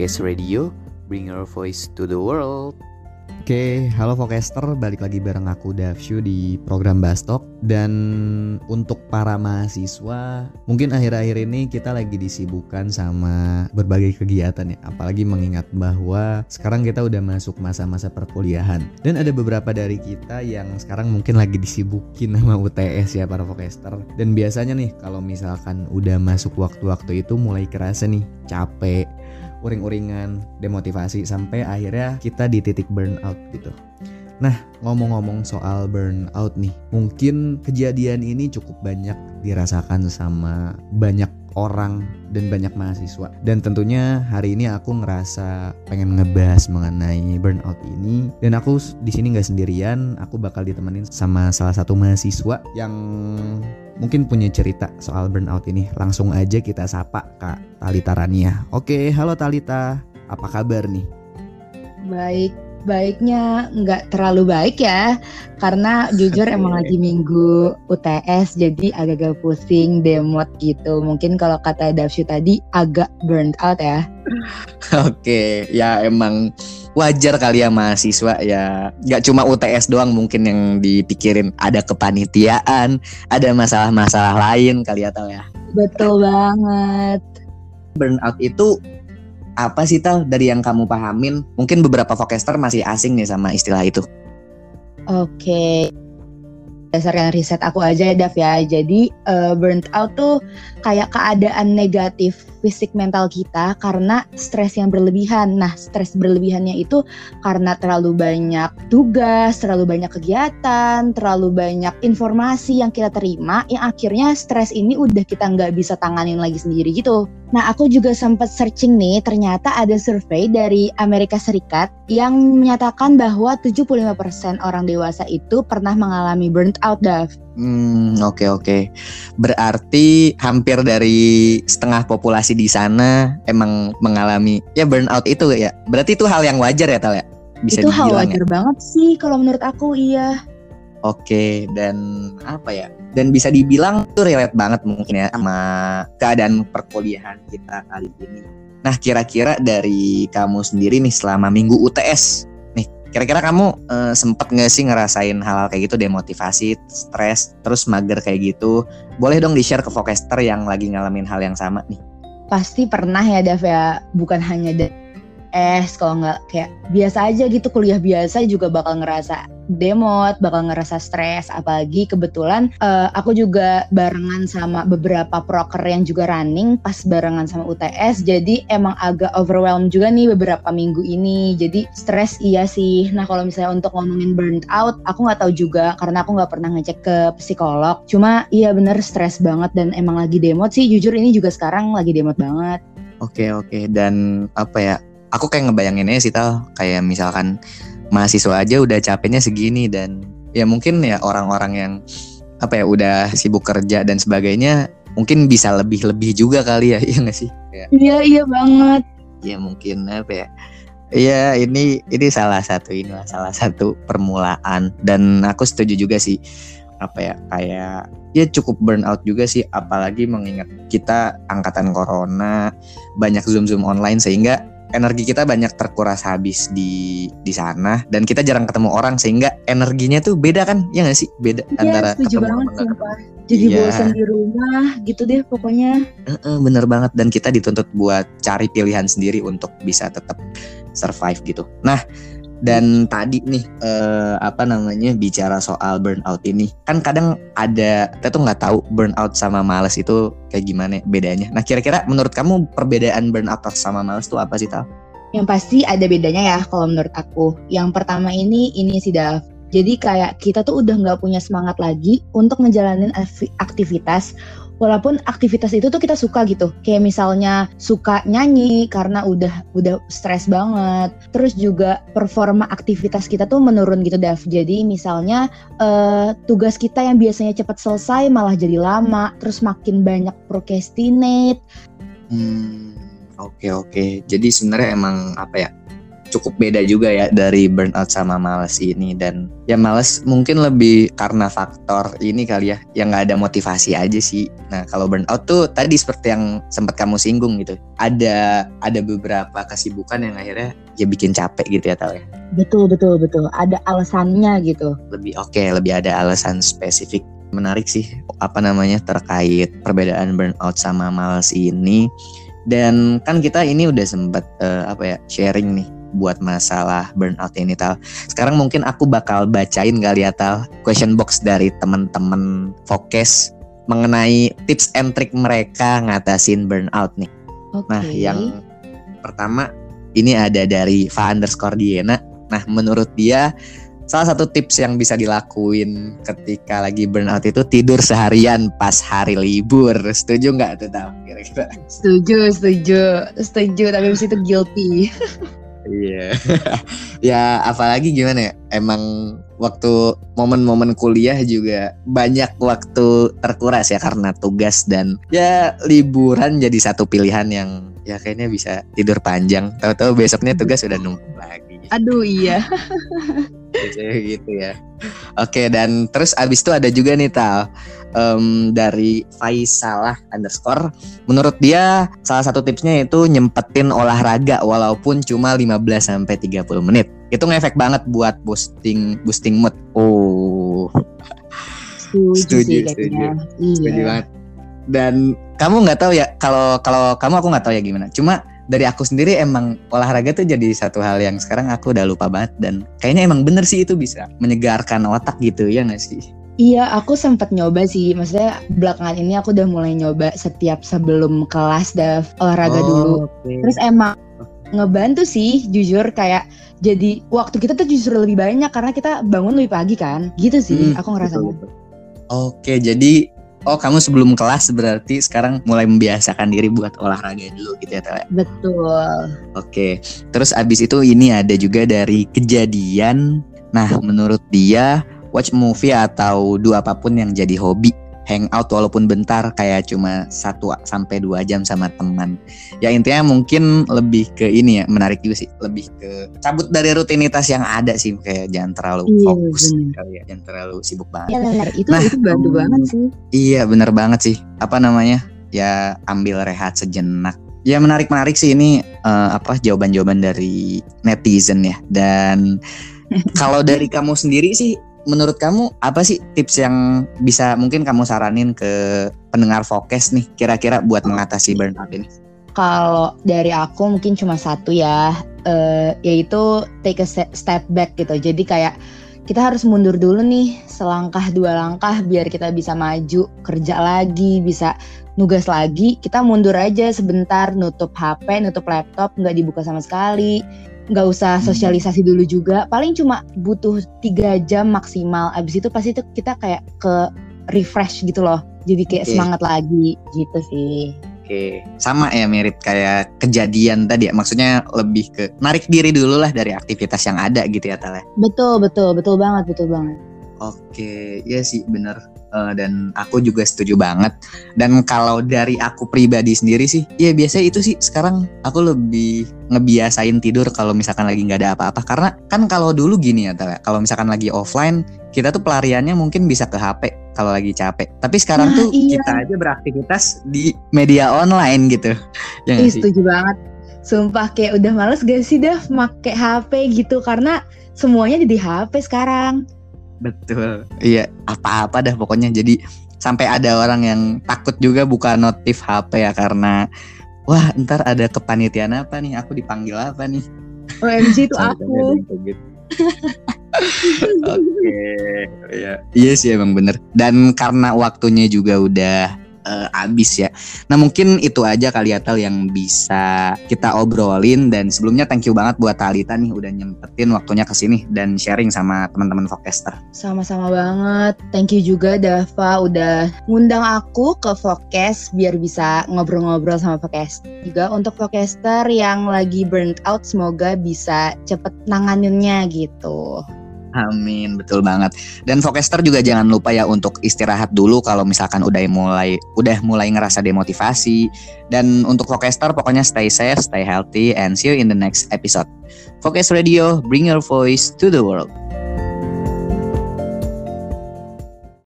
Vokes Radio, bring your voice to the world. Oke, halo Vokester, balik lagi bareng aku Davshu di program Bastok. Dan untuk para mahasiswa, mungkin akhir-akhir ini kita lagi disibukkan sama berbagai kegiatan ya. Apalagi mengingat bahwa sekarang kita udah masuk masa-masa perkuliahan. Dan ada beberapa dari kita yang sekarang mungkin lagi disibukin sama UTS ya para Vokester. Dan biasanya nih kalau misalkan udah masuk waktu-waktu itu mulai kerasa nih capek uring-uringan, demotivasi sampai akhirnya kita di titik burnout gitu. Nah, ngomong-ngomong soal burnout nih, mungkin kejadian ini cukup banyak dirasakan sama banyak orang dan banyak mahasiswa. Dan tentunya hari ini aku ngerasa pengen ngebahas mengenai burnout ini. Dan aku di sini nggak sendirian, aku bakal ditemenin sama salah satu mahasiswa yang mungkin punya cerita soal burnout ini. Langsung aja kita sapa Kak Talita Rania. Oke, halo Talita. Apa kabar nih? Baik, baiknya nggak terlalu baik ya karena jujur okay. emang lagi minggu UTS jadi agak-agak pusing demot gitu mungkin kalau kata Davshu tadi agak burnt out ya oke okay. ya emang wajar kali ya mahasiswa ya. Nggak cuma UTS doang mungkin yang dipikirin. Ada kepanitiaan ada masalah-masalah lain kali ya tau ya. Betul banget. Burnout itu apa sih tal dari yang kamu pahamin? Mungkin beberapa forecaster masih asing nih sama istilah itu. Oke. okay berdasarkan riset aku aja ya Dav ya. Jadi uh, burnt out tuh kayak keadaan negatif fisik mental kita karena stres yang berlebihan. Nah, stres berlebihannya itu karena terlalu banyak tugas, terlalu banyak kegiatan, terlalu banyak informasi yang kita terima yang akhirnya stres ini udah kita nggak bisa tanganin lagi sendiri gitu. Nah, aku juga sempat searching nih, ternyata ada survei dari Amerika Serikat yang menyatakan bahwa 75% orang dewasa itu pernah mengalami burnt out, Dav. Hmm, oke okay, oke. Okay. Berarti hampir dari setengah populasi di sana emang mengalami ya burnout itu ya. Berarti itu hal yang wajar ya, Tal ya? Bisa itu hal wajar ya? banget sih kalau menurut aku, iya. Oke, dan apa ya? Dan bisa dibilang itu relate banget mungkin ya sama keadaan perkuliahan kita kali ini. Nah, kira-kira dari kamu sendiri nih selama minggu UTS, nih, kira-kira kamu uh, sempet nggak sih ngerasain hal-hal kayak gitu, demotivasi, stres, terus mager kayak gitu? Boleh dong di-share ke Vokester yang lagi ngalamin hal yang sama nih. Pasti pernah ya, Dav ya. Bukan hanya es kalau nggak kayak biasa aja gitu kuliah biasa juga bakal ngerasa demot bakal ngerasa stres. Apalagi kebetulan uh, aku juga barengan sama beberapa proker yang juga running pas barengan sama UTS jadi emang agak overwhelmed juga nih beberapa minggu ini. Jadi stres iya sih. Nah kalau misalnya untuk ngomongin burnt out aku nggak tahu juga karena aku nggak pernah ngecek ke psikolog. Cuma iya bener stres banget dan emang lagi demot sih. Jujur ini juga sekarang lagi demot banget. Oke oke. Dan apa ya aku kayak ngebayanginnya sih tal. Kayak misalkan mahasiswa aja udah capeknya segini dan ya mungkin ya orang-orang yang apa ya udah sibuk kerja dan sebagainya mungkin bisa lebih-lebih juga kali ya iya gak sih? Iya iya banget. Ya mungkin apa ya? Iya ini ini salah satu ini salah satu permulaan. Dan aku setuju juga sih apa ya kayak ya cukup burnout juga sih apalagi mengingat kita angkatan corona banyak zoom zoom online sehingga energi kita banyak terkuras habis di di sana. Dan kita jarang ketemu orang sehingga energinya tuh beda kan? Ya nggak sih? Beda ya, antara ketemu banget, sumpah. jadi iya. bosan di rumah gitu deh pokoknya. E -e, bener banget. Dan kita dituntut buat cari pilihan sendiri untuk bisa tetap survive gitu. Nah dan tadi nih uh, apa namanya bicara soal burnout ini kan kadang ada kita tuh nggak tahu burnout sama males itu kayak gimana bedanya. Nah kira-kira menurut kamu perbedaan burnout sama males tuh apa sih tal? Yang pasti ada bedanya ya kalau menurut aku. Yang pertama ini ini sih Dav. Jadi kayak kita tuh udah nggak punya semangat lagi untuk menjalani aktivitas walaupun aktivitas itu tuh kita suka gitu. Kayak misalnya suka nyanyi karena udah udah stres banget. Terus juga performa aktivitas kita tuh menurun gitu Dav. Jadi misalnya uh, tugas kita yang biasanya cepat selesai malah jadi lama. Terus makin banyak procrastinate. Hmm oke okay, oke. Okay. jadi sebenarnya emang apa ya cukup beda juga ya dari burnout sama males ini dan ya males mungkin lebih karena faktor ini kali ya yang nggak ada motivasi aja sih. Nah kalau burnout tuh tadi seperti yang sempat kamu singgung gitu, ada ada beberapa kesibukan yang akhirnya ya bikin capek gitu ya tau ya. Betul betul betul. Ada alasannya gitu. Lebih oke, okay, lebih ada alasan spesifik menarik sih apa namanya terkait perbedaan burnout sama males ini dan kan kita ini udah sempat uh, apa ya sharing nih buat masalah burnout ini tal. Sekarang mungkin aku bakal bacain kali ya tal question box dari temen-temen Fokes mengenai tips and trick mereka ngatasin burnout nih. Okay. Nah yang pertama ini ada dari Fa underscore Diana. Nah menurut dia salah satu tips yang bisa dilakuin ketika lagi burnout itu tidur seharian pas hari libur. Setuju nggak tuh Tal? Kira-kira? Setuju, setuju, setuju. Tapi habis itu guilty. Iya. ya apalagi gimana ya? Emang waktu momen-momen kuliah juga banyak waktu terkuras ya karena tugas dan ya liburan jadi satu pilihan yang ya kayaknya bisa tidur panjang. Tahu-tahu besoknya tugas sudah numpuk lagi. Aduh iya. gitu ya. Oke dan terus abis itu ada juga nih Tal um, dari Faisalah underscore. Menurut dia salah satu tipsnya itu nyempetin olahraga walaupun cuma 15 sampai 30 menit. Itu ngefek banget buat boosting boosting mood. Oh. Setuju, setuju, sih, setuju. Iya. Setuju banget. Dan kamu nggak tahu ya kalau kalau kamu aku nggak tahu ya gimana. Cuma dari aku sendiri emang olahraga tuh jadi satu hal yang sekarang aku udah lupa banget dan kayaknya emang bener sih itu bisa menyegarkan otak gitu ya nggak sih? Iya, aku sempat nyoba sih. Maksudnya belakangan ini aku udah mulai nyoba setiap sebelum kelas dah olahraga oh, dulu. Okay. Terus emang ngebantu sih, jujur kayak jadi waktu kita tuh justru lebih banyak karena kita bangun lebih pagi kan. Gitu sih, hmm, aku ngerasa. Oke, okay, jadi oh kamu sebelum kelas berarti sekarang mulai membiasakan diri buat olahraga dulu gitu ya Tele? Betul. Oke, terus abis itu ini ada juga dari kejadian. Nah, menurut dia watch movie atau dua apa pun yang jadi hobi hangout walaupun bentar kayak cuma satu sampai dua jam sama teman. Ya intinya mungkin lebih ke ini ya menarik juga sih, lebih ke cabut dari rutinitas yang ada sih kayak jangan terlalu iya, fokus kali ya, jangan terlalu sibuk banget. Iya itu nah, itu bantu um, banget sih. Iya bener banget sih. Apa namanya? Ya ambil rehat sejenak. Ya menarik menarik sih ini uh, apa jawaban-jawaban dari netizen ya dan kalau dari kamu sendiri sih menurut kamu apa sih tips yang bisa mungkin kamu saranin ke pendengar Fokes nih kira-kira buat mengatasi burnout ini? Kalau dari aku mungkin cuma satu ya, uh, yaitu take a step back gitu. Jadi kayak kita harus mundur dulu nih selangkah dua langkah biar kita bisa maju kerja lagi, bisa nugas lagi. Kita mundur aja sebentar, nutup HP, nutup laptop, nggak dibuka sama sekali nggak usah hmm. sosialisasi dulu juga paling cuma butuh tiga jam maksimal abis itu pasti itu kita kayak ke refresh gitu loh jadi kayak okay. semangat lagi gitu sih Oke, sama ya mirip kayak kejadian tadi ya. Maksudnya lebih ke narik diri dulu lah dari aktivitas yang ada gitu ya Tale. Betul, betul, betul banget, betul banget. Oke, ya sih bener uh, dan aku juga setuju banget. Dan kalau dari aku pribadi sendiri sih, ya biasa itu sih sekarang aku lebih ngebiasain tidur kalau misalkan lagi nggak ada apa-apa. Karena kan kalau dulu gini ya, kalau misalkan lagi offline, kita tuh pelariannya mungkin bisa ke HP kalau lagi capek. Tapi sekarang nah, tuh iya. kita aja beraktivitas di media online gitu. Ya Ih, setuju banget. Sumpah kayak udah males gak sih dah make HP gitu karena semuanya jadi HP sekarang. Betul. Iya, apa-apa dah pokoknya jadi sampai ada orang yang takut juga buka notif HP ya karena wah ntar ada kepanitiaan apa nih aku dipanggil apa nih OMG itu aku gitu. Oke, ya. Iya sih emang bener. Dan karena waktunya juga udah uh, abis ya. Nah mungkin itu aja kali ya yang bisa kita obrolin dan sebelumnya thank you banget buat Talita nih udah nyempetin waktunya ke sini dan sharing sama teman-teman Vokester. Sama-sama banget. Thank you juga Dava udah ngundang aku ke Vokes biar bisa ngobrol-ngobrol sama Vokester. Juga untuk Vokester yang lagi burnt out semoga bisa cepet nanganinnya gitu. Amin, betul banget. Dan Vokester juga jangan lupa ya untuk istirahat dulu kalau misalkan udah mulai udah mulai ngerasa demotivasi. Dan untuk Vokester pokoknya stay safe, stay healthy, and see you in the next episode. Focus Radio, bring your voice to the world.